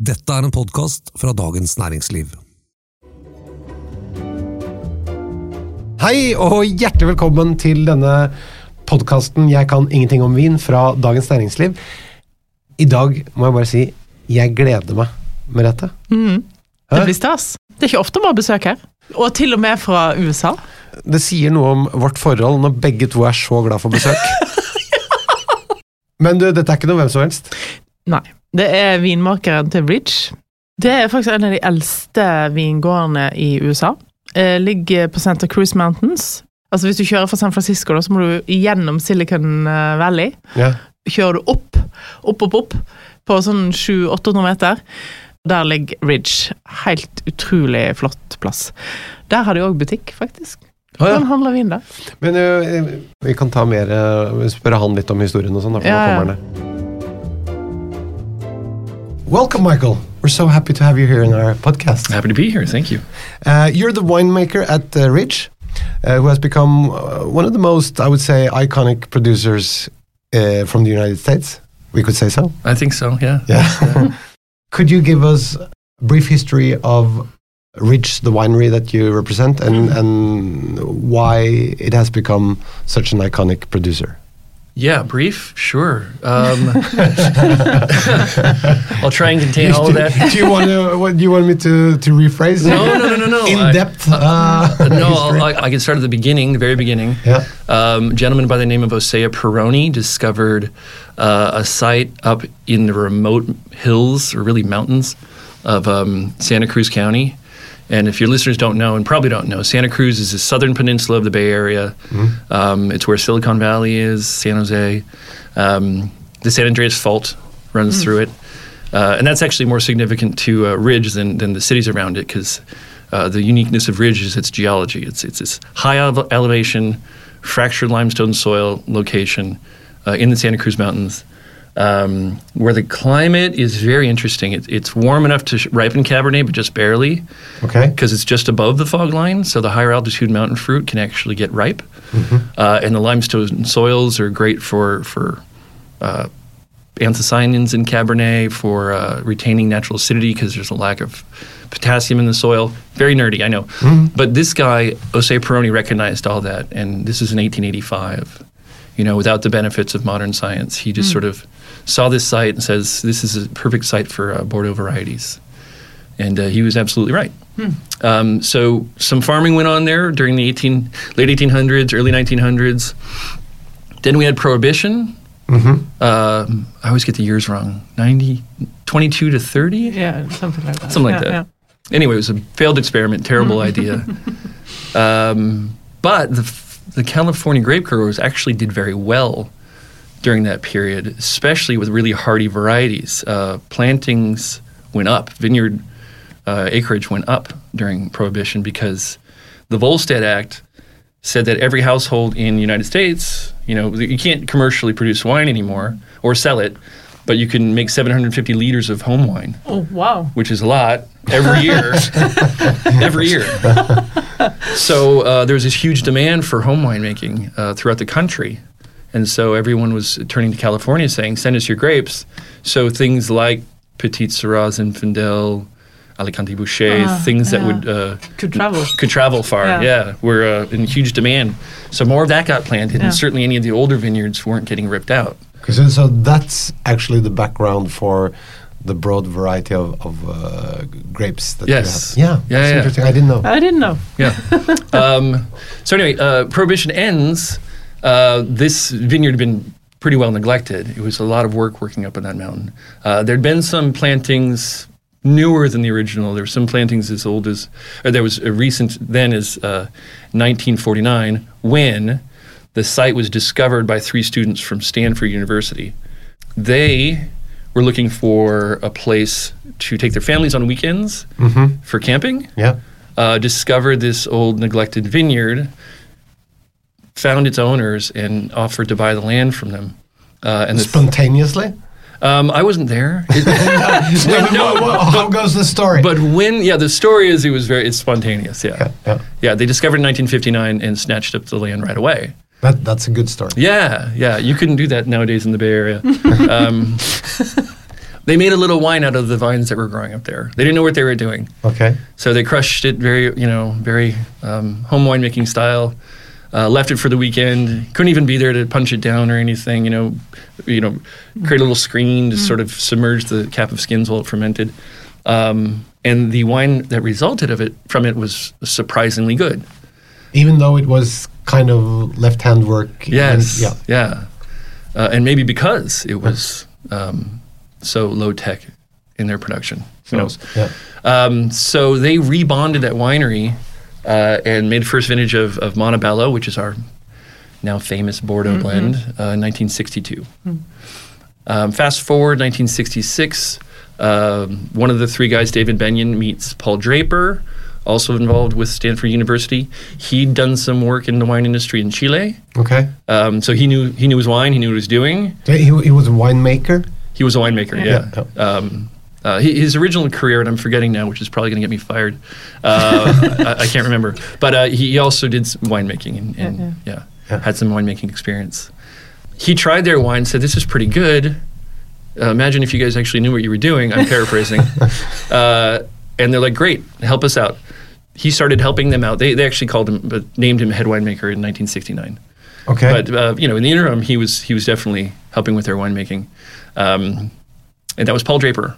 Dette er en podkast fra Dagens Næringsliv. Hei og hjertelig velkommen til denne podkasten 'Jeg kan ingenting om vin' fra Dagens Næringsliv. I dag må jeg bare si jeg gleder meg, Merete. Det blir stas. Det er ikke ofte vi har besøk her. Og til og med fra USA. Det sier noe om vårt forhold når begge to er så glad for besøk. Men du, dette er ikke noe hvem som helst. Nei. Det er vinmakeren til Bridge. Det er faktisk en av de eldste vingårdene i USA. Eh, ligger på Santa Cruz Mountains. Altså Hvis du kjører fra San Francisco, så må du gjennom Silicon Valley. Ja. Kjører du opp, opp, opp, opp på sånn 700-800 meter. Der ligger Ridge. Helt utrolig flott plass. Der har de òg butikk, faktisk. Hvordan handler ja. vin der. Men uh, vi kan ta mer, uh, spørre han litt om historien og sånn. for Ja, nå kommer han det. Welcome, Michael. We're so happy to have you here in our podcast. Happy to be here. Thank you. Uh, you're the winemaker at uh, Ridge, uh, who has become uh, one of the most, I would say, iconic producers uh, from the United States. We could say so. I think so. Yeah. Yeah. could you give us a brief history of Ridge, the winery that you represent, and, and why it has become such an iconic producer? Yeah. Brief. Sure. Um, I'll try and contain all of that. do you want to? What do you want me to to rephrase? No, no, no, no, no. In I- depth. Uh, No. I'll, I, I can start at the beginning, the very beginning. yeah. Um, a gentleman by the name of Osea Perrone discovered uh, a site up in the remote hills, or really mountains, of um, Santa Cruz County. And if your listeners don't know, and probably don't know, Santa Cruz is the southern peninsula of the Bay Area. Um, it's where Silicon Valley is, San Jose. Um, the San Andreas Fault runs through it. Uh, and that's actually more significant to uh, Ridge than, than the cities around it because uh, the uniqueness of Ridge is its geology. It's, it's this high elevation, fractured limestone soil location uh, in the Santa Cruz Mountains um, where the climate is very interesting. It, it's warm enough to ripen Cabernet, but just barely Okay. because it's just above the fog line. So the higher altitude mountain fruit can actually get ripe. Uh, and the limestone soils are great for, for uh, anthocyanins in Cabernet for uh, retaining natural acidity because there's a lack of potassium in the soil. Very nerdy, I know. But this guy, Osea Perrone, recognized all that, and this is in 1885. You know, without the benefits of modern science, he just sort of saw this site and says, "This is a perfect site for uh, Bordeaux varieties." And uh, he was absolutely right. Um, so some farming went on there during the 18, late 1800s, early 1900s. Then we had prohibition, um, I always get the years wrong. 90, 22 to 30? Yeah, something like that. Something like Yeah, that. Anyway, it was a failed experiment, terrible idea. Um, but the, the California grape growers actually did very well during that period, especially with really hardy varieties. Uh, plantings went up, vineyard uh, acreage went up during Prohibition because the Volstead Act said that every household in the United States, you know, you can't commercially produce wine anymore or sell it, but you can make 750 liters of home wine. Oh, wow. which is a lot every year. every year. So uh, there was this huge demand for home winemaking uh, throughout the country. And so everyone was turning to California saying, send us your grapes. So things like Petit Sirah, Zinfandel, Alicante Bouschet, Ah, things that would uh, Could travel. could travel far, Yeah. yeah, were uh, in huge demand. So more of that got planted, Yeah. and certainly any of the older vineyards weren't getting ripped out. So, so that's actually the background for the broad variety of, of uh, grapes that Yes. you have. Yeah, Yeah, that's yeah. interesting. I didn't know. I didn't know. Yeah. um, so anyway, uh, prohibition ends. Uh, this vineyard had been pretty well neglected. It was a lot of work working up on that mountain. Uh, there'd been some plantings newer than the original. There were some plantings as old as, or there was a recent then as uh, 1949 when the site was discovered by three students from Stanford University. They were looking for a place to take their families on weekends for camping Yeah. uh, discovered this old neglected vineyard, found its owners, and offered to buy the land from them. Uh, and Spontaneously? um, I wasn't there, It- no, wha- how goes the story? but when yeah, the story is it was very it's spontaneous. Yeah, yeah, yeah. yeah. They discovered in 1959 and snatched up the land right away. That, that's a good story. Yeah, yeah. You couldn't do that nowadays in the Bay Area. um, They made a little wine out of the vines that were growing up there. They didn't know what they were doing. Okay. So they crushed it very, you know, very um, home winemaking style. Uh, left it for the weekend. Couldn't even be there to punch it down or anything. You know, you know, create a little screen to sort of submerge the cap of skins while it fermented. Um, and the wine that resulted of it from it was surprisingly good. Even though it was kind of left-hand work. and- Yes. yeah. Yeah. Uh, and maybe because it was um, so low tech in their production. Who knows? Yeah. Um, so they rebonded that winery uh, and made first vintage of, of Montebello, which is our now famous Bordeaux blend, uh, in 1962. Um, fast forward 1966, um, one of the three guys, David Bennion, meets Paul Draper, also involved with Stanford University. He'd done some work in the wine industry in Chile, Okay. um, so he knew he knew his wine, he knew what he was doing. He, he was a winemaker. He was a winemaker, Yeah. yeah. Um, uh, he, his original career, and I'm forgetting now, which is probably going to get me fired. Uh, I, I can't remember. But uh, he, he also did some winemaking and, and yeah, Yeah. had some winemaking experience. He tried their wine, said, This is pretty good. Uh, imagine if you guys actually knew what you were doing. I'm paraphrasing. uh, and they're like, Great, help us out. He started helping them out. They, they actually called him, but named him head winemaker in 1969 Okay. but uh, you know, in the interim, he was he was definitely helping with their winemaking, um, and that was Paul Draper,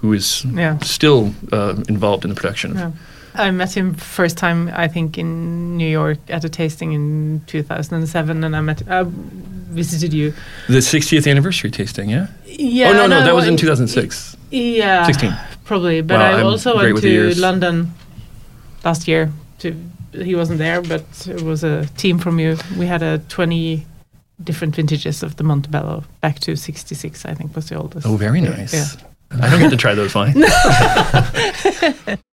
who is Yeah. still uh, involved in the production. Yeah. I met him first time, I think, in New York at a tasting in 2007, and I met, I visited you. The 60th anniversary tasting, yeah. Yeah. oh no, no, that was in 2006. Yeah, 16. probably. But Wow, I I'm also went to. London last year. To he wasn't there, but it was a team from you. We had a 20 different vintages of the Montebello back to 66. I think was the oldest. Oh, very nice. Yeah. I don't get to try those wines.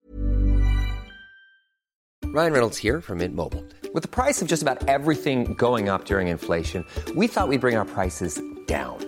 Ryan Reynolds here from Mint Mobile. With the price of just about everything going up during inflation, we thought we'd bring our prices down.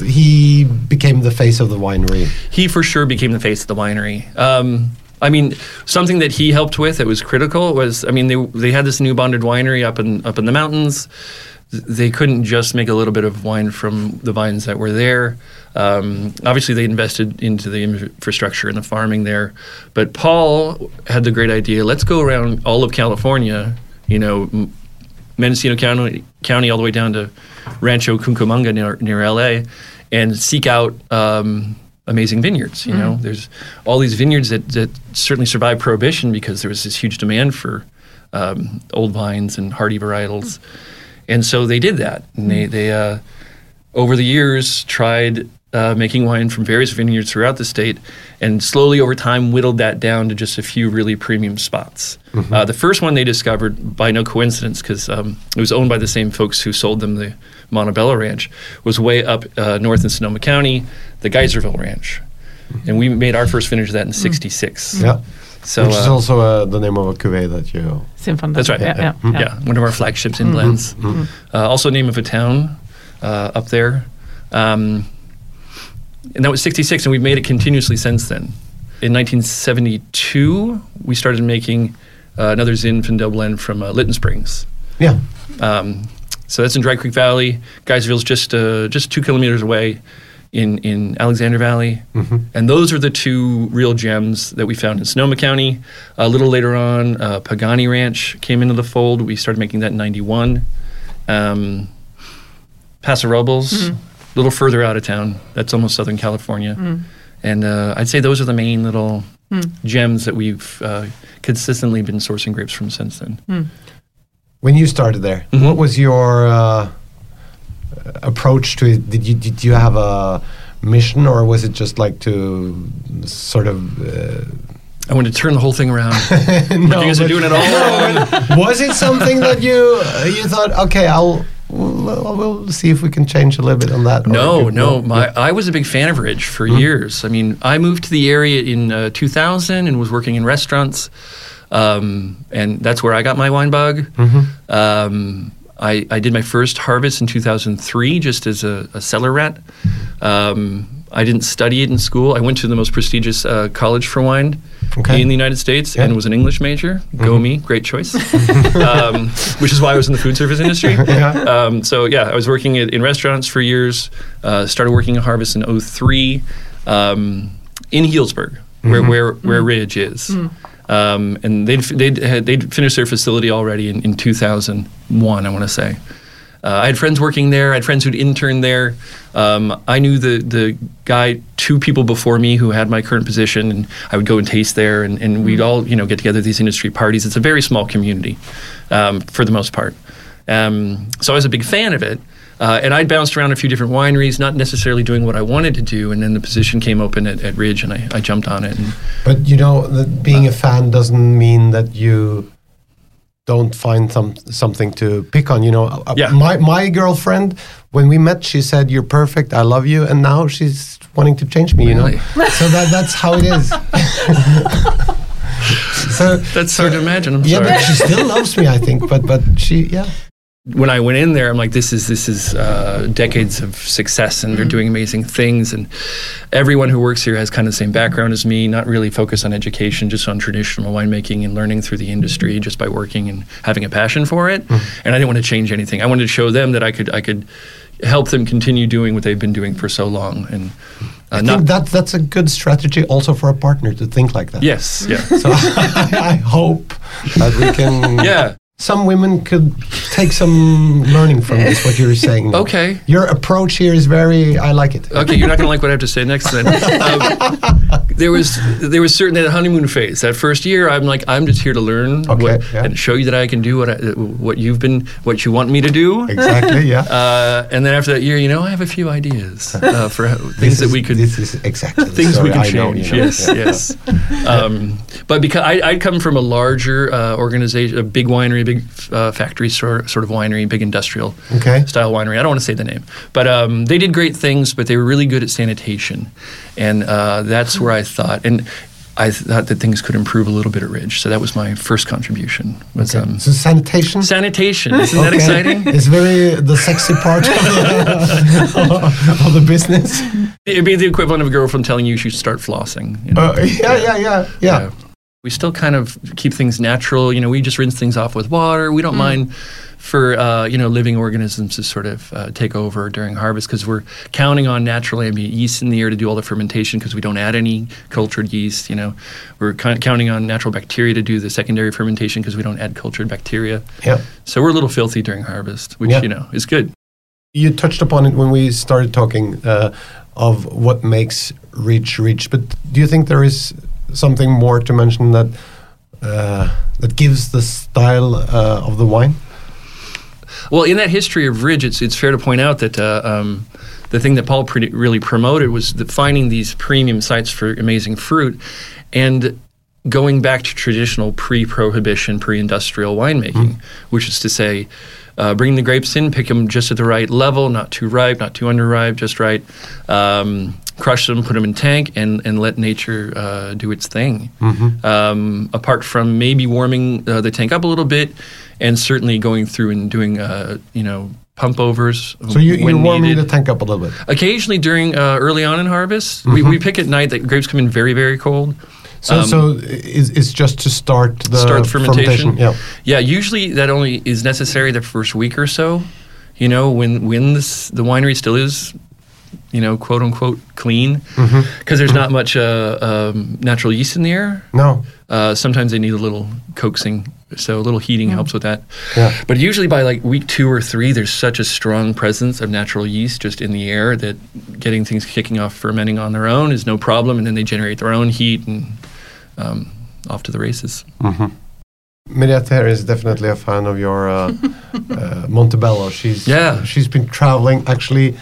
he became the face of the winery. he for sure became the face of the winery. Um, I mean, something that he helped with that was critical was, I mean, they they had this new bonded winery up in up in the mountains. They couldn't just make a little bit of wine from the vines that were there. Um, obviously, they invested into the infrastructure and the farming there. But Paul had the great idea: let's go around all of California. You know, Mendocino County, County all the way down to Rancho Cucamonga near, near LA and seek out um, amazing vineyards. You know, there's all these vineyards that, that certainly survived Prohibition because there was this huge demand for um, old vines and hardy varietals. And so they did that. And they, they uh, over the years, tried uh, making wine from various vineyards throughout the state, and slowly over time whittled that down to just a few really premium spots. Uh, the first one they discovered, by no coincidence, because um, it was owned by the same folks who sold them the Montebello Ranch, was way up uh, north in Sonoma County, the Geyserville Ranch. And we made our first vintage of that in '66. Yeah. So Which is uh, also uh, the name of a cuvee that you. Zinfandel. that's right. Yeah, yeah, yeah, yeah. one of our flagships in blends. Uh, also, name of a town uh, up there, um, and that was '66, and we've made it continuously since then. In 1972, we started making uh, another Zinfandel blend from uh, Lytton Springs. Yeah. Um, so that's in Dry Creek Valley. Geyserville's just uh, just two kilometers away in in Alexander Valley, and those are the two real gems that we found in Sonoma County. a little later on, uh, Pagani Ranch came into the fold. We started making that in '91. Um, Paso Robles, a little further out of town. That's almost Southern California, and uh, I'd say those are the main little gems that we've uh, consistently been sourcing grapes from since then. When you started there, Mm-hmm. what was your uh, approach to it? Did you did you have a mission, or was it just like to sort of? Uh, I want to turn the whole thing around. no, you guys are doing it all wrong. was it something that you uh, you thought, okay, I'll we'll, we'll see if we can change a little bit on that. No, no. My, I was a big fan of Ridge for years. I mean, I moved to the area in uh, 2000 and was working in restaurants, um, and that's where I got my wine bug. Um, I, I did my first harvest in 2003 just as a, a cellar rat. Um, I didn't study it in school. I went to the most prestigious uh, college for wine Okay. in the United States Yeah. and was an English major. Go me, great choice. um, which is why I was in the food service industry. Yeah. Um, so yeah, I was working at, in restaurants for years. Uh, started working at Harvest in 03 um, in Healdsburg, where where where Ridge is. Um, and they'd they'd had, they'd finished their facility already in, in 2001, I want to say. Uh, I had friends working there. I had friends who'd interned there. Um, I knew the the guy, two people before me who had my current position, and I would go and taste there, and, and we'd all you know get together at these industry parties. It's a very small community, um, for the most part. Um, so I was a big fan of it. Uh, and I'd bounced around a few different wineries, not necessarily doing what I wanted to do. And then the position came open at, at Ridge, and I, I jumped on it. And But you know, being a fan doesn't mean that you don't find some something to pick on. You know, Uh, Yeah. my my girlfriend when we met, she said, "You're perfect. I love you," and now she's wanting to change me. You know, so that that's how it is. so that's hard to imagine. I'm yeah, sorry. but she still loves me. I think, but but she yeah. When I went in there, I'm like, this is this is uh, decades of success, and they're doing amazing things. And everyone who works here has kind of the same background as me, not really focused on education, just on traditional winemaking and learning through the industry, just by working and having a passion for it. And I didn't want to change anything. I wanted to show them that I could I could help them continue doing what they've been doing for so long. And uh, I think that that's a good strategy also for a partner to think like that. yes, yeah, So I, I hope that we can. yeah. Some women could take some learning from this. What you're saying. Okay. Your approach here is very. I like it. Okay, you're not going to like what I have to say next. Then um, there was there was certainly that honeymoon phase. That first year, I'm like, I'm just here to learn Okay, what, yeah. and show you that I can do what I, what you've been what you want me to do. Exactly. Yeah. Uh, and then after that year, you know, I have a few ideas uh, for how, things This that is- we could This is exactly things we can I know, change. you know. Yes, Yeah. yes. um, but because I, I come from a larger uh, organization, a big winery, big uh, factory sort, sort of winery, big industrial Okay. style winery. I don't want to say the name, but um, they did great things. But they were really good at sanitation, and uh, that's where I thought and. I thought that things could improve a little bit at Ridge, so that was my first contribution. Was um, So sanitation. sanitation? Isn't that exciting? It's very the sexy part of the, of the business. It'd be the equivalent of a girlfriend telling you you should start flossing. you know? Uh, yeah, yeah, yeah, yeah. We still kind of keep things natural. You know, we just rinse things off with water. We don't mind for uh, you know living organisms to sort of uh, take over during harvest because we're counting on natural ambient yeast in the air to do all the fermentation because we don't add any cultured yeast. You know, we're kind counting on natural bacteria to do the secondary fermentation because we don't add cultured bacteria. Yeah. So we're a little filthy during harvest, which Yeah. you know is good. You touched upon it when we started talking uh, of what makes Ridge Ridge, but do you think there is something more to mention that uh, that gives the style uh, of the wine? Well, in that history of Ridge, it's, it's fair to point out that uh, um, the thing that Paul pre- really promoted was the finding these premium sites for amazing fruit and going back to traditional pre prohibition, pre industrial winemaking, which is to say, uh, bring the grapes in, pick them just at the right level, not too ripe, not too underripe, just right. Um, crush them, put them in tank, and, and let nature uh, do its thing. Um, apart from maybe warming uh, the tank up a little bit, and certainly going through and doing uh, you know pump overs. So you, you're warming needed. the tank up a little bit. Occasionally during uh, early on in harvest, we, we pick at night that grapes come in very very cold. So, Um, so it's, it's just to start the start fermentation. Yeah. yeah. Usually that only is necessary the first week or so. You know, when when this, the winery still is, you know, quote unquote clean, because there's not much uh, um, natural yeast in the air. No. Uh, sometimes they need a little coaxing, so a little heating helps with that. Yeah. But usually by like week two or three, there's such a strong presence of natural yeast just in the air that getting things kicking off fermenting on their own is no problem, and then they generate their own heat and um, off to the races. Miriam is definitely a fan of your uh, uh, Montebello. She's Yeah. She's been traveling actually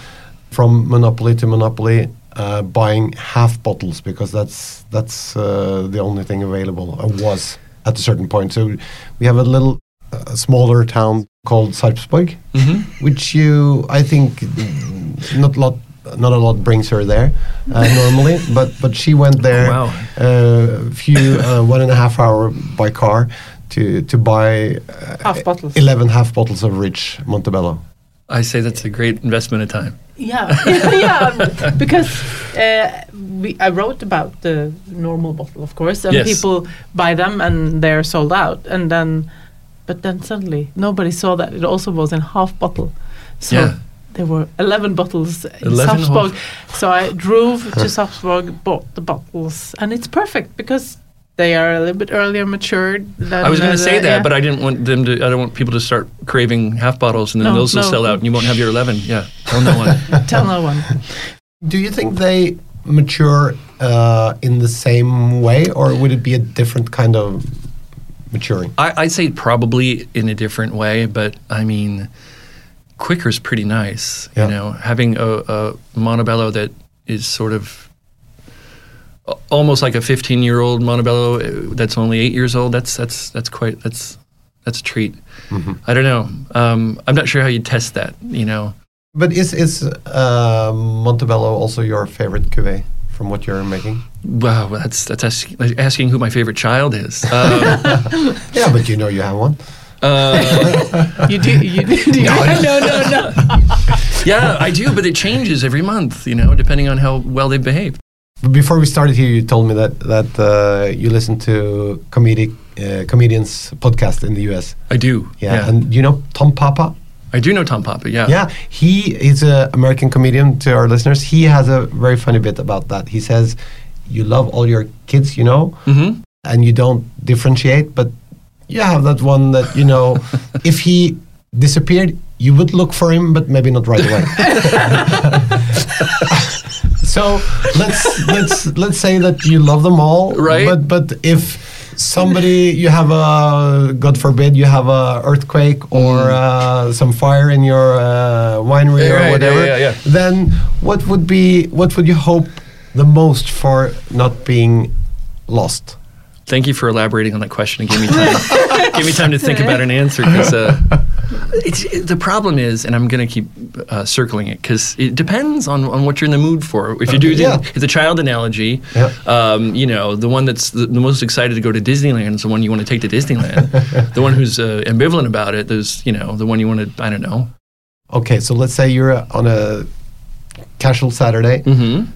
from monopoly to monopoly, uh, buying half bottles because that's that's uh, the only thing available or was at a certain point. So we have a little uh, smaller town called Sarpsborg, which you, I think, not a lot, not a lot brings her there uh, normally, but but she went there Wow. a few uh, one and a half hour by car to to buy uh, Half bottles. eleven half bottles of Ridge Montebello. I say that's a great investment of time. Yeah, yeah, because uh, we, I wrote about the normal bottle, of course, and Yes. people buy them and they're sold out, and then, but then suddenly nobody saw that it also was in half bottle, so Yeah. There were eleven bottles in 11 Sarpsborg. half. So I drove to Sarpsborg, bought the bottles, and it's perfect because they are a little bit earlier matured. Than I was going uh, to say that, yeah. but I didn't want them to. I don't want people to start craving half bottles, and then No, those will sell out, and you won't have your eleven. Yeah, tell no one. tell no one. Do you think they mature uh, in the same way, or would it be a different kind of maturing? I, I'd say probably in a different way, but I mean, quicker is pretty nice. Yeah. You know, having a, a Montebello that is sort of almost like a 15 year old Montebello uh, that's only eight years old. That's that's that's quite that's that's a treat. I don't know. Um, I'm not sure how you test that. You know. But is is uh, Montebello also your favorite cuvee from what you're making? Wow, that's that's asking who my favorite child is. Um, Yeah, but you know you have one. You do, you do, do you, no, no, no. yeah, I do, but it changes every month. You know, depending on how well they've behaved. Before we started here, you told me that that uh, you listen to comedic uh, comedians podcast in the U.S. I do. Yeah, and you know Tom Papa. I do know Tom Papa. Yeah. Yeah, he is an American comedian to our listeners. He has a very funny bit about that. He says, "You love all your kids, you know, Mm-hmm. and you don't differentiate, but you have that one that you know, if he disappeared, you would look for him, but maybe not right away." so let's let's let's say that you love them all, Right. But but if somebody you have a god forbid you have a earthquake or uh, some fire in your uh, winery Yeah, or whatever, yeah, yeah. then what would be what would you hope the most for not being lost? Thank you for elaborating on that question and give me time. give me time to think about an answer because uh, it- the problem is, and I'm going to keep uh, circling it because it depends on, on what you're in the mood for. If you do, the, Yeah. it's a child analogy. Yeah. Um, you know, the one that's the, the most excited to go to Disneyland is the one you want to take to Disneyland. the one who's uh, ambivalent about it is, you know, the one you want to. I don't know. Okay, so let's say you're on a casual Saturday. Mm-hmm.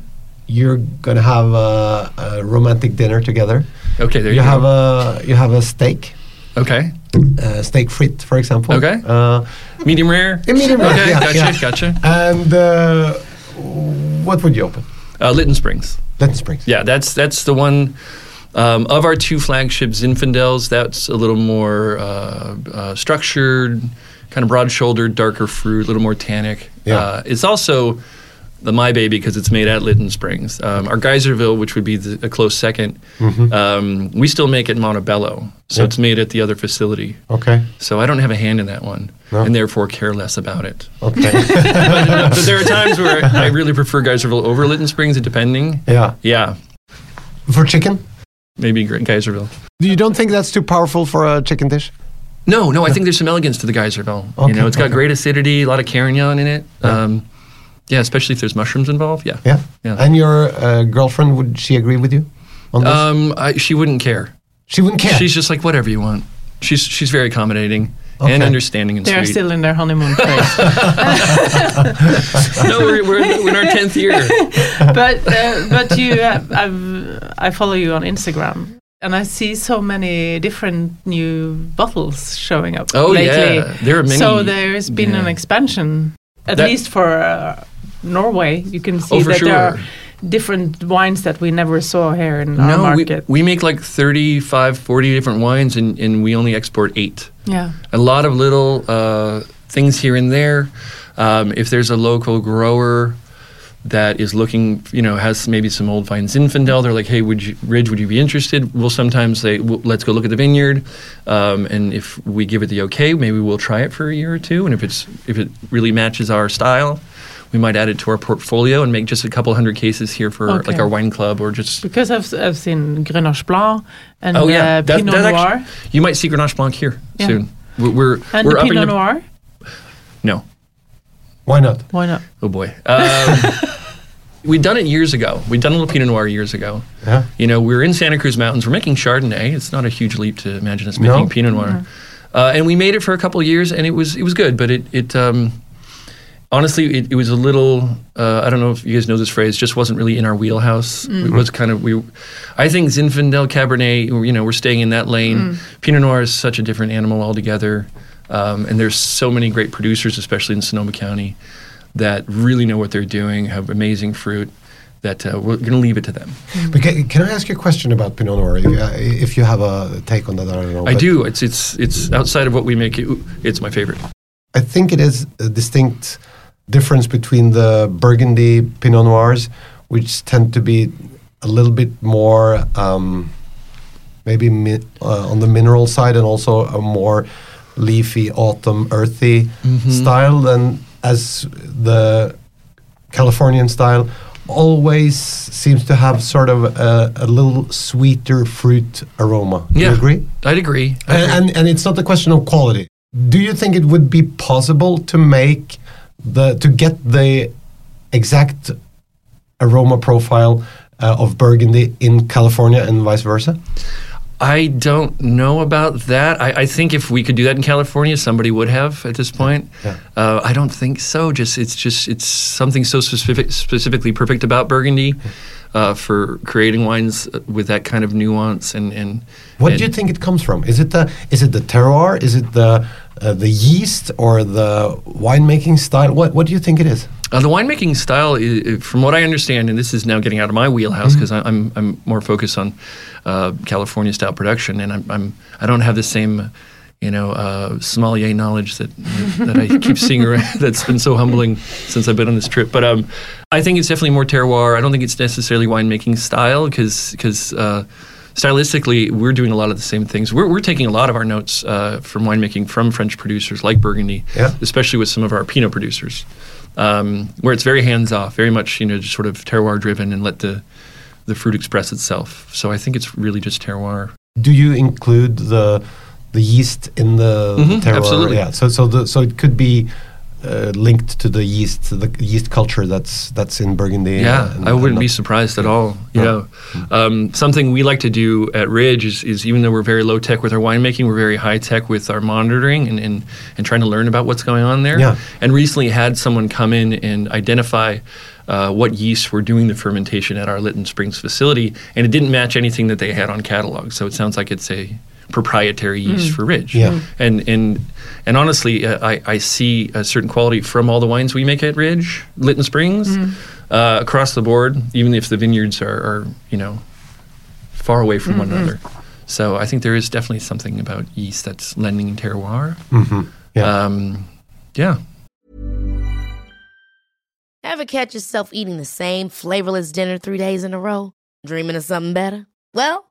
You're gonna have a, a romantic dinner together. Okay, there you, You go. have a you have a steak, okay, uh, steak frit, for example. Okay. Uh, medium rare. medium rare, Okay, yeah, gotcha, yeah. gotcha. And uh, what would you open? Uh, Lytton Springs. Lytton Springs. Yeah, that's that's the one um, of our two flagships. Zinfandels, that's a little more uh, uh, structured, kind of broad-shouldered, darker fruit, a little more tannic. Yeah. Uh, it's also the my baby because it's made at Lytton Springs. Um, our Geyserville, which would be the, a close 2nd um, we still make it Montebello, so Mm-hmm. Yeah. it's made at the other facility. Okay. So I don't have a hand in that one, No. and therefore care less about it. Okay. but there are times where I really prefer Geyserville over Lytton Springs, depending. yeah. Yeah, For chicken, maybe Geyserville. Do you don't think that's too powerful for a chicken dish? No, no, I think there's some elegance to the Geyserville. Okay, you know, it's got okay. great acidity, a lot of carignan in it. Um, yeah, especially if there's mushrooms involved. Yeah. Yeah. Yeah. And your uh, girlfriend would she agree with you on this? Um, I, she wouldn't care. she wouldn't care. She's just like whatever you want. She's she's very accommodating and understanding and They're still in their honeymoon phase. no, we're, we're, in, we're in our tenth year. but uh, but you, uh, I've, I follow you on Instagram, and I see so many different new bottles showing up Oh, lately. yeah. There are many- So there's been an expansion, at That- least for uh, Norway. You can see Oh, that there are different wines that we never saw here in our No, we, market. we make like 35, 40 different wines, and, and we only export eight. yeah, a lot of little uh, things here and there. Um, if there's a local grower that is looking, you know, has maybe some old vine Zinfandel, they're like, hey, would you, Ridge, would you be interested? We'll sometimes say, well, let's go look at the vineyard, um, and if we give it the okay, maybe we'll try it for a year or two, and if it's if it really matches our style. We might add it to our portfolio and make just a couple hundred cases here for Okay. like our wine club or just. because I've, I've seen Grenache Blanc and Oh yeah, uh, That- Pinot that Noir. actually- you might see Grenache Blanc here Yeah. soon. We're we're, And we're the Pinot the- Noir? No. Why not? Why not? Oh boy. Um, we'd done it years ago. We'd done a little Pinot Noir years ago. Yeah. You know, we were in Santa Cruz Mountains. We're making Chardonnay. It's not a huge leap to imagine us No. making Pinot Noir. Uh, and we made it for a couple of years, and it was it was good. But it it um, honestly it, it was a little. Uh, I don't know if you guys know this phrase. Just wasn't really in our wheelhouse. It was kind of we. I think Zinfandel Cabernet. You know, we're staying in that lane. Pinot Noir is such a different animal altogether. Um, and there's so many great producers, especially in Sonoma County, that really know what they're doing, have amazing fruit. That uh, we're going to leave it to them. But ca- can I ask you a question about Pinot Noir? If, uh, if you have a take on that, I don't know. I do. It's it's it's outside of what we make. It, it's my favorite. I think it is a distinct difference between the Burgundy Pinot Noirs, which tend to be a little bit more um, maybe mi- uh, on the mineral side and also a more leafy, autumn, earthy style than as the Californian style always seems to have sort of a, a little sweeter fruit aroma. Do you agree? I'd agree. I'd agree. And, and and it's not a question of quality. Do you think it would be possible to make the to get the exact aroma profile uh, of Burgundy in California and vice versa? I don't know about that. I, I think if we could do that in California, somebody would have at this point. Yeah. Uh, I don't think so. Just it's just it's something so specific, specifically perfect about Burgundy uh, for creating wines with that kind of nuance and and. What and do you think it comes from? Is it the is it the terroir? Is it the uh, the yeast or the winemaking style? What what do you think it is? Uh, the winemaking style, from what I understand, and this is now getting out of my wheelhouse because I'm I'm more focused on uh, California style production, and I'm, I'm I don't have the same, you know, uh, sommelier knowledge that that I keep seeing around. That's been so humbling since I've been on this trip. But um, I think it's definitely more terroir. I don't think it's necessarily winemaking style because because. Uh, Stylistically, we're doing a lot of the same things. We're, we're taking a lot of our notes uh, from winemaking from French producers like Burgundy, Yeah. especially with some of our Pinot producers um, where it's very hands off, very much you know just sort of terroir driven, and let the the fruit express itself. So I think it's really just terroir. Do you include the the yeast in the, the Mhm, terroir? absolutely. Yeah. So so the, so it could be uh, linked to the yeast, the yeast culture that's that's in Burgundy. Yeah, and- I wouldn't be surprised at all. You Yeah. know, um, something we like to do at Ridge is, is even though we're very low tech with our winemaking, we're very high tech with our monitoring and, and, and trying to learn about what's going on there. Yeah. And recently had someone come in and identify uh, what yeasts were doing the fermentation at our Lytton Springs facility, and it didn't match anything that they had on catalog. So it sounds like it's a proprietary yeast for Ridge. Yeah. And and and honestly, uh, I I see a certain quality from all the wines we make at Ridge, Lytton Springs, uh, across the board. Even if the vineyards are, are you know far away from one another. So I think there is definitely something about yeast that's lending in terroir. Mhm. Yeah. Um, yeah. Ever catch yourself eating the same flavorless dinner three days in a row? Dreaming of something better? Well,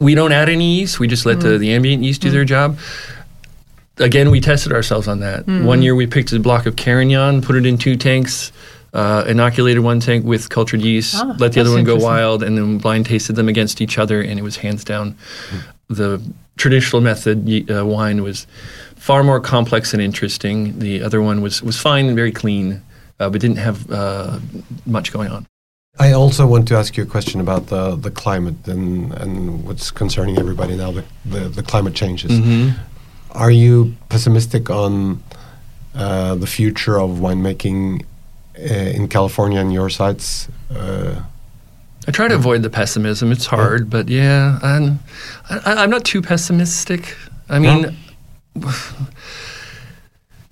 We don't add any yeast. We just let the, the ambient yeast do their job. again, we tested ourselves on that. One year we picked a block of Carignan, put it in two tanks, uh, inoculated one tank with cultured yeast, Ah, let the other one go wild, and then blind tasted them against each other, and it was hands down. The traditional method uh, wine was far more complex and interesting. The other one was, was fine and very clean, uh, but didn't have uh, much going on. I also want to ask you a question about the, the climate and, and what's concerning everybody now, the, the, the climate changes. Are you pessimistic on uh, the future of winemaking uh, in California and your sites? Uh, I try to avoid the pessimism. It's hard, but yeah, I'm, I, I'm not too pessimistic. I mean,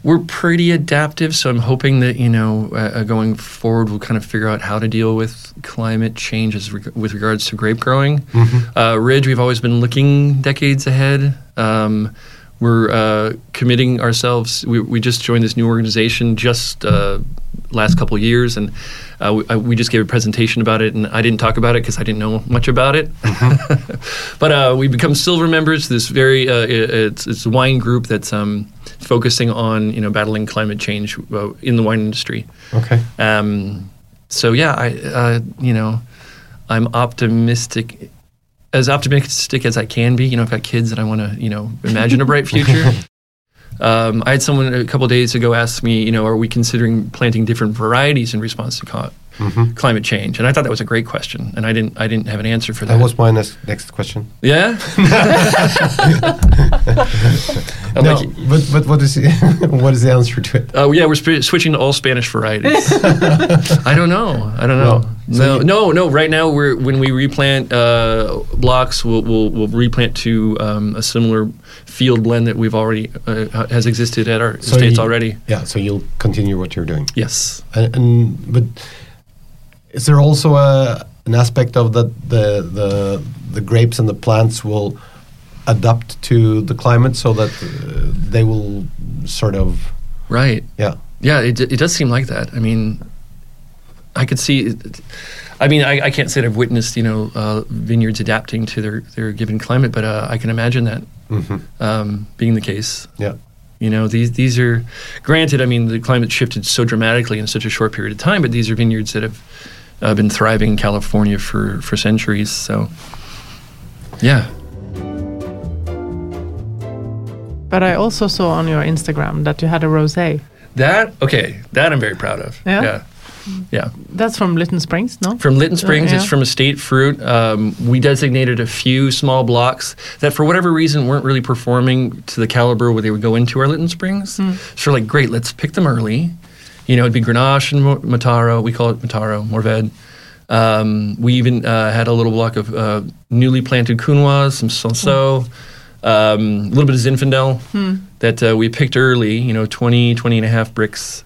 we're pretty adaptive, so I'm hoping that you know, uh, uh, going forward, we'll kind of figure out how to deal with climate change as reg- with regards to grape growing. Uh, Ridge, we've always been looking decades ahead. Um, we're uh, committing ourselves. We, we just joined this new organization just uh, last couple of years, and uh, we, uh, we just gave a presentation about it. And I didn't talk about it because I didn't know much about it. but uh, we become silver members. This very uh, i- it's, it's a wine group that's um, focusing on you know battling climate change uh, in the wine industry. okay. Um, so yeah, I uh, you know I'm optimistic, as optimistic as I can be. You know, I've got kids and I want to you know imagine a bright future. Um, I had someone a couple days ago ask me, you know, are we considering planting different varieties in response to co- climate change? And I thought that was a great question, and I didn't I didn't have an answer for that. That was my next, next question. yeah. No, like, but, but what, is the, what is the answer to it? Oh yeah, we're sp- switching to all Spanish varieties. I don't know. I don't know. Well, so no, no, no. Right now, we're when we replant uh, blocks, we'll, we'll we'll replant to um, a similar field blend that we've already uh, has existed at our So estates you- already. Yeah, so you'll continue what you're doing. Yes. And, and but is there also a an aspect of that the the the grapes and the plants will adapt to the climate so that uh, they will sort of Right. yeah Yeah. It, it does seem like that. I mean, I could see. I mean, I, I can't say that I've witnessed, you know, uh, vineyards adapting to their, their given climate, but uh, I can imagine that um, being the case. yeah You know, these these are granted. I mean, the climate shifted so dramatically in such a short period of time, but these are vineyards that have uh, been thriving in California for for centuries. So, yeah, But I also saw on your Instagram that you had a rosé. that okay, that I'm very proud of. Yeah? yeah, yeah. That's from Lytton Springs, no? From Lytton Springs, it's yeah. from Estate Fruit. Um, we designated a few small blocks that, for whatever reason, weren't really performing to the caliber where they would go into our Lytton Springs. So, we're like, great, let's pick them early. You know, it'd be Grenache and Mataro. We call it Mataro, Mourvèdre. Um, we even uh, had a little block of uh, newly planted Counoise, some Cinsault, um, a little bit of Zinfandel that uh, we picked early, you know, 20, 20 and a half Brix.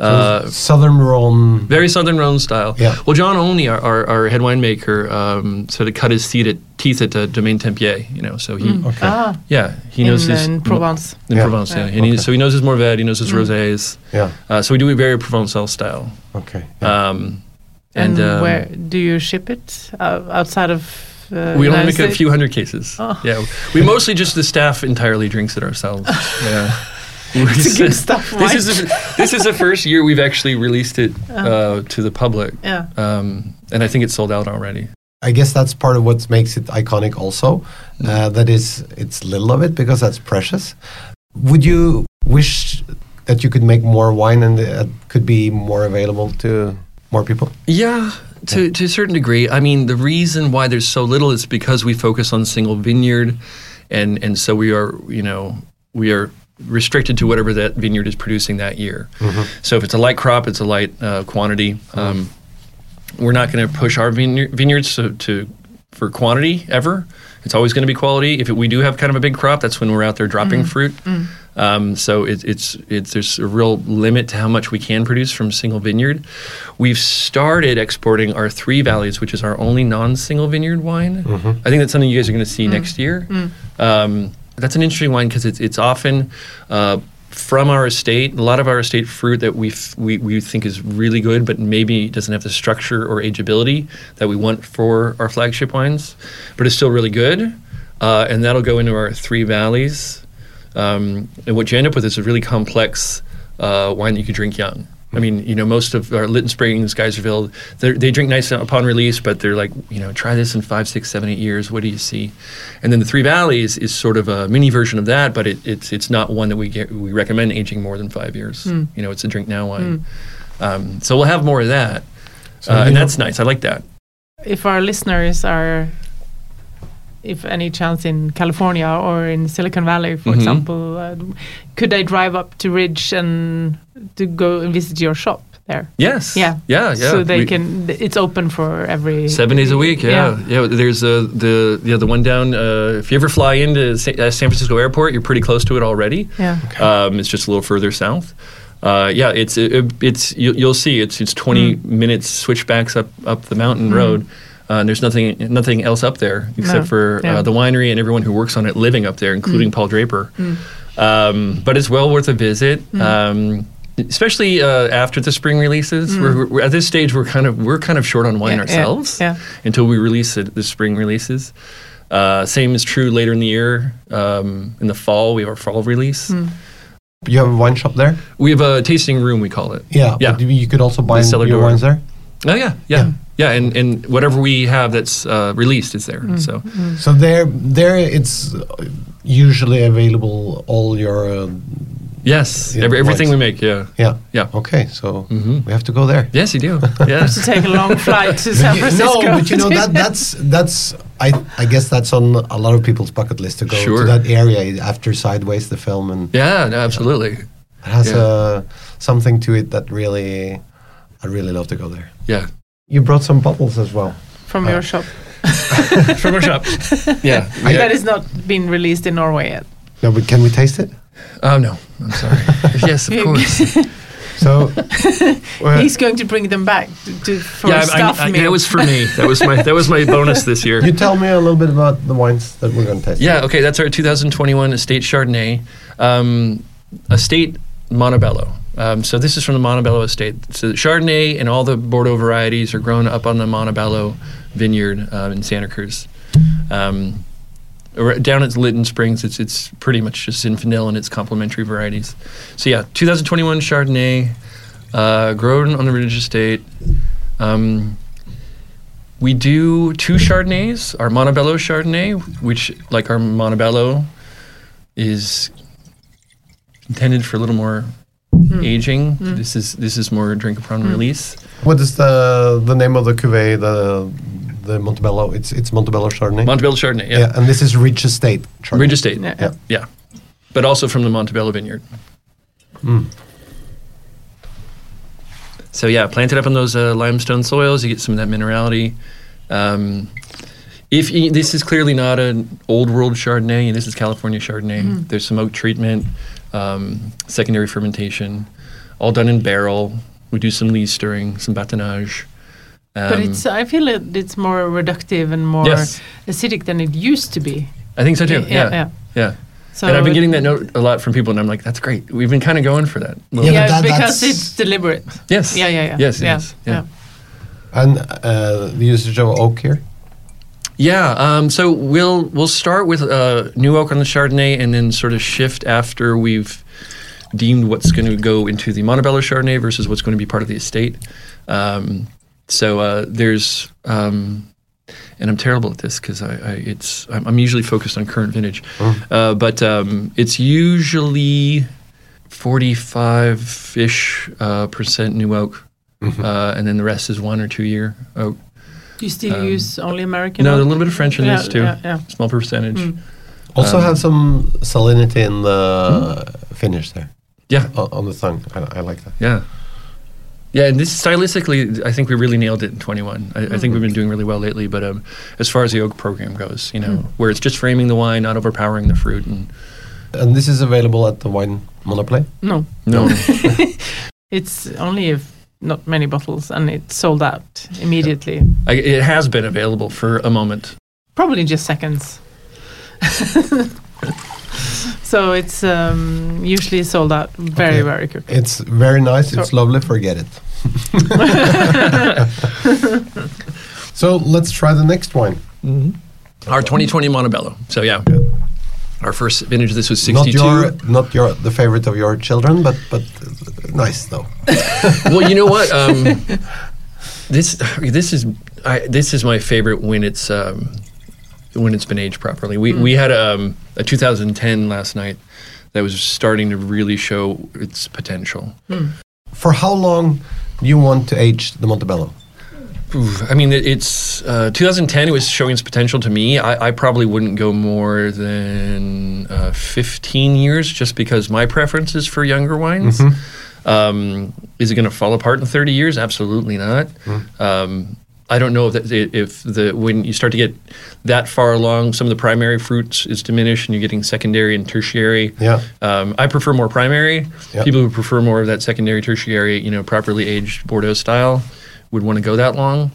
Uh, southern Rhone very Southern Rhone style. Yeah. Well, John Olney, our, our, our head winemaker, um, sort of cut his teeth at, teeth at uh, Domaine Tempier, you know, so he, okay Ah, yeah, he in, knows his... in Provence. In Yeah. Provence, yeah. Yeah. And he, so he knows his Mourvèdre, he knows his rosés. yeah Uh, so we do it very Provençal style. okay yeah. Um, And, and um, where do you ship it uh, outside of? Uh, we only United make a few hundred cases. Oh. Yeah, we mostly just the staff entirely drinks it ourselves. yeah, It's a good stuff, This is the, this is the first year we've actually released it uh, to the public. Yeah. um, and I think it's sold out already. I guess that's part of what makes it iconic also uh, that is it's little of it because that's precious would you wish that you could make more wine and it could be more available to more people Yeah, to, to a certain degree. I mean, the reason why there's so little is because we focus on single vineyard, and and so we are, you know, we are restricted to whatever that vineyard is producing that year. So if it's a light crop, it's a light uh, quantity. Um, we're not going to push our vineyard, vineyards to, to for quantity ever. It's always going to be quality. If it, we do have kind of a big crop, that's when we're out there dropping fruit. Um, so it, it's it's there's a real limit to how much we can produce from single vineyard. We've started exporting our Three Valleys, which is our only non-single vineyard wine. I think that's something you guys are going to see next year. Um, that's an interesting wine because it's it's often. Uh, from our estate, a lot of our estate fruit that we f- we we think is really good, but maybe doesn't have the structure or ageability that we want for our flagship wines, but it's still really good, uh, and that'll go into our Three Valleys. Um, and what you end up with is a really complex uh, wine that you could drink young. I mean, you know, most of our Lytton Springs, Geyserville, they're- drink nice upon release, but they're like, you know, try this in five, six, seven, eight years. What do you see? And then the Three Valleys is sort of a mini version of that, but it, it's it's not one that we get, we recommend aging more than five years. You know, it's a drink now wine. Um, so we'll have more of that, So uh, and that's nice. I like that. if our listeners are if any chance in California or in Silicon Valley, for Mhm. example, uh, could they drive up to Ridge and to go and visit your shop there? Yes. Yeah. Yeah. Yeah. So they We- can. It's open for every Seven days a week, yeah, yeah. there's uh, the yeah the one down. Uh, if you ever fly into Sa- uh, San Francisco Airport, you're pretty close to it already. Yeah. Um, it's just a little further south. Uh, yeah, it's it, it's you, you'll see it's it's 20 Mm. minutes switchbacks up up the mountain road. Uh, and there's nothing nothing else up there except No. for Yeah. uh, the winery and everyone who works on it living up there, including Paul Draper. Um, but it's well worth a visit. Um, Especially uh, after the spring releases, we're, we're at this stage. We're kind of we're kind of short on wine Yeah, yeah, ourselves yeah. until we release it, the spring releases. Uh, same is true later in the year. Um, in the fall, we have our fall release. You have a wine shop there? We have a tasting room, we call it. Yeah. Yeah. But you could also buy cellar your door. wines there? Oh, yeah, yeah. Yeah, and, and whatever we have that's uh, released is there. So, So there, there it's usually available, all your... Uh, yes, Yeah, every, everything wines. we make, yeah. yeah. Yeah. Okay, so Mhm. we have to go there. Yes, you do. Yeah. To take a long flight to San Francisco. No, but you know that that's that's I I guess that's on a lot of people's bucket list to go Sure. to that area after Sideways the film and yeah, no, absolutely. it has Yeah. uh, something to it that really I really love to go there. Yeah. You brought some bottles as well. from your shop. From our shop. Yeah. That yeah. is not been released in Norway yet. No, but can we taste it? Oh, no. I'm sorry. yes, of course. So uh, He's going to bring them back to, to for yeah, a I, staff I, I, meal. that was for me. That was my that was my bonus this year. you tell me a little bit about the wines that we're going to taste. Yeah, okay, that's our 2021 Estate Chardonnay. Um, estate Montebello. Um, so this is from the Montebello Estate. So Chardonnay and all the Bordeaux varieties are grown up on the Montebello vineyard um, in Santa Cruz. Um, down at Lytton Springs, it's it's pretty much just Zinfandel and its complementary varieties. So yeah, 2021 Chardonnay, uh, grown on the Ridge Estate. Um, we do two Chardonnays. Our Montebello Chardonnay, which, like our Montebello, is intended for a little more Mm. aging. Mm. This is this is more drink upon mm. release. What is the the name of the cuvee? The the Montebello. It's it's Montebello Chardonnay. Montebello Chardonnay, yeah. yeah. and this is Ridge Estate Chardonnay. Ridge Estate, Yeah. Yeah. yeah. But also from the Montebello vineyard. So yeah, planted up on those uh, limestone soils, you get some of that minerality. Um, if you, this is clearly not an old world Chardonnay, and this is California Chardonnay. There's some oak treatment, um, secondary fermentation, all done in barrel. We do some lee stirring, some batonnage. Um, but it's I feel it, it's more reductive and more Yes. acidic than it used to be. I think so too. Yeah, Yeah, yeah. yeah. So and I've been getting that note a lot from people, and I'm like, that's great. We've been kind of going for that. Yeah, Yeah, but that- because that's- it's deliberate. Yes. Yeah, yeah, yeah. Yes, it yeah. Yeah. And uh, the usage of oak here. Yeah. Um, so we'll we'll start with uh, new oak on the Chardonnay, and then sort of shift after we've deemed what's going to go into the Montebello Chardonnay versus what's going to be part of the estate. Um, so uh, there's. Um, and I'm terrible at this because I, I it's I'm, I'm usually focused on current vintage, uh, but um, it's usually 45 ish uh, percent new oak, uh, and then the rest is one or two year oak. Do you still um, use only American? No, a little bit of French in Yeah, this too. yeah, yeah. Small percentage. Mm. Um, also Um, have some salinity in the hmm? finish there Yeah, o- on the tongue. I, I like that. yeah, yeah. And this stylistically, I think we really nailed it in 21. I, I think we've mm-hmm. been doing really well lately. But um, as far as the oak program goes, you know, mm. where it's just framing the wine, not overpowering the fruit, and And this is available at the wine monopoly. No, no, it's only if not many bottles, and it sold out immediately. I, it has been available for a moment. Probably just seconds. so it's um, usually sold out very, Okay. very quickly. It's very nice. It's So- lovely. Forget it. so let's try the next wine. Our 2020 Montebello. So yeah, Our first vintage of this was 62. Not your, not your, the favorite of your children, but but uh, nice though. well, you know what? Um, this this is I, this is my favorite when it's um, when it's been aged properly. We we had um, a 2010 last night that was starting to really show its potential. For how long do you want to age the Montebello? I mean, it's uh, 2010. It was showing its potential to me. I, I probably wouldn't go more than uh, 15 years, just because my preference is for younger wines. Um, is it going to fall apart in 30 years? Absolutely not. Um, I don't know if that, if the when you start to get that far along, some of the primary fruits is diminished, and you're getting secondary and tertiary. Yeah. Um, I prefer more primary. Yeah. People who prefer more of that secondary, tertiary, you know, properly aged Bordeaux style would want to go that long.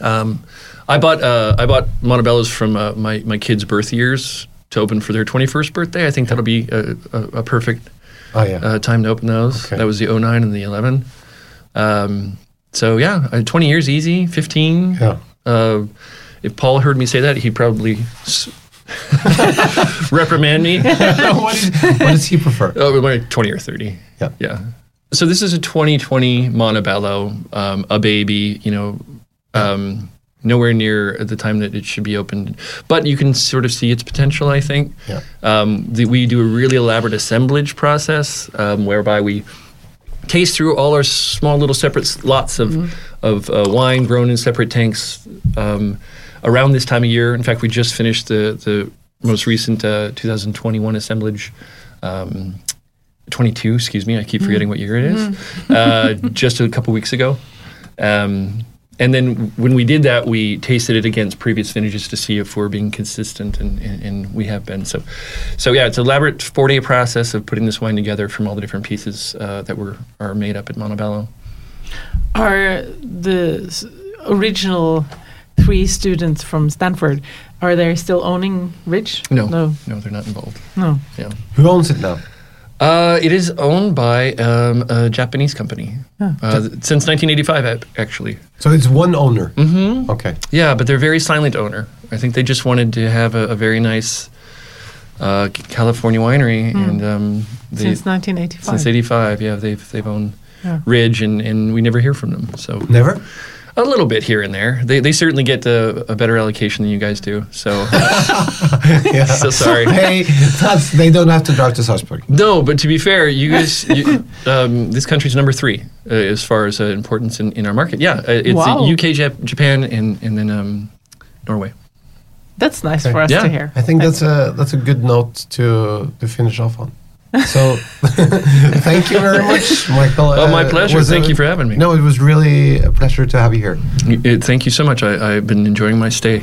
Um, I bought uh, I bought Montebello's from uh, my my kids' birth years to open for their 21st birthday. I think that'll be a, a, a perfect Oh yeah. uh, time to open those. Okay. That was the 09 and the 11. Um, so yeah, uh, 20 years easy, 15. Yeah. Uh, if Paul heard me say that, he'd probably s- reprimand me. what, is, what does he prefer? Oh, like 20 or 30. Yeah. Yeah. So this is a 2020 Montebello, um, a baby, you know, um, nowhere near at the time that it should be opened. But you can sort of see its potential, I think. Yeah. Um, the, we do a really elaborate assemblage process um, whereby we taste through all our small little separate lots of, of uh, wine grown in separate tanks um, around this time of year. In fact, we just finished the, the most recent uh, 2021 assemblage. Um, 22, excuse me, I keep forgetting what year it is, uh, just a couple weeks ago. Um, and then when we did that, we tasted it against previous vintages to see if we're being consistent, and, and, and we have been. So, so yeah, it's an elaborate four-day process of putting this wine together from all the different pieces uh, that were are made up at Montebello. Are the original three students from Stanford are they still owning Ridge? No, no, no, they're not involved. no. Yeah, Who owns it now? Uh, it is owned by um, a Japanese company uh, since 1985, actually. So it's one owner. Mm-hmm. Okay. Yeah, but they're a very silent owner. I think they just wanted to have a, a very nice uh, California winery, and um, they, Since 1985. since '85, yeah, they've they've owned Yeah. Ridge, and, and we never hear from them. So Never. A little bit here and there. They they certainly get a, a better allocation than you guys do. So Yeah. so sorry. Hey, that's, they don't have to drive to Salzburg. No, but to be fair, you guys, you, um, this country's number three uh, as far as uh, importance in, in our market. Yeah, uh, it's Wow. the UK, Jap- Japan, and and then um, Norway. That's nice for us Yeah. to hear. I think that's a that's a good note to to finish off on. So, thank you very much, Michael. Oh, my Uh, pleasure. was Thank it- you for having me. No, it was really a pleasure to have you here. Uh, thank you so much. I, I've been enjoying my stay.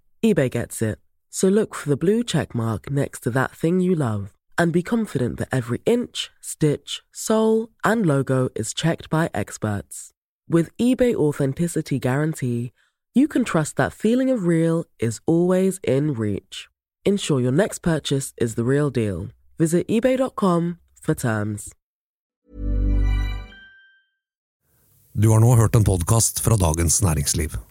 eBay gets it. So look for the blue check mark next to that thing you love and be confident that every inch, stitch, sole, and logo is checked by experts. With eBay Authenticity Guarantee, you can trust that feeling of real is always in reach. Ensure your next purchase is the real deal. Visit eBay.com for terms. Du har nå hørt en podcast fra Dagens Næringsliv.